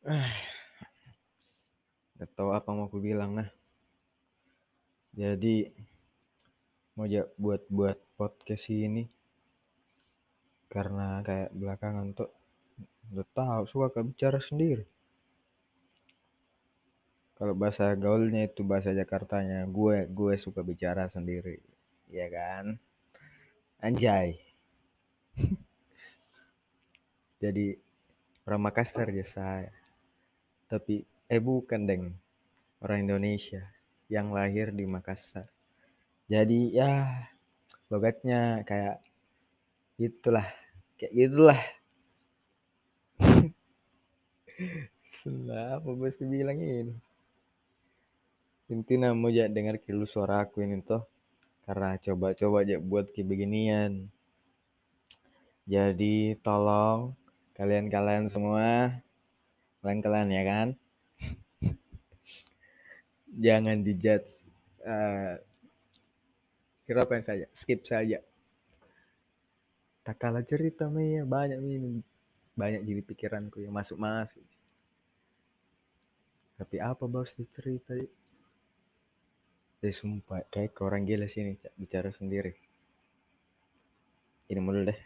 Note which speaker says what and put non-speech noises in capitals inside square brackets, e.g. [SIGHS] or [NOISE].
Speaker 1: [SIGHS] Gak tau apa mau aku bilang nah. Jadi mau buat buat podcast ini karena kayak belakangan tuh udah tahu suka bicara sendiri. Kalau bahasa gaulnya itu bahasa Jakartanya gue gue suka bicara sendiri, ya kan? Anjay. [LAUGHS] Jadi orang Makassar ya saya tapi eh bukan deng orang Indonesia yang lahir di Makassar. Jadi ya logatnya kayak itulah kayak gitulah. [LAUGHS] Apa mesti bilang ini intinya mau ya dengar kilu suara aku ini tuh karena coba-coba aja buat kayak beginian. Jadi tolong kalian-kalian semua kalian-kalian ya kan? Jangan dijudge uh, apa yang saja skip saja. Tak kalah cerita ya. Banyak ini banyak jadi pikiranku yang masuk masuk tapi apa bos cerita ya sumpah kayak orang gila sini bicara sendiri. Ini mulu deh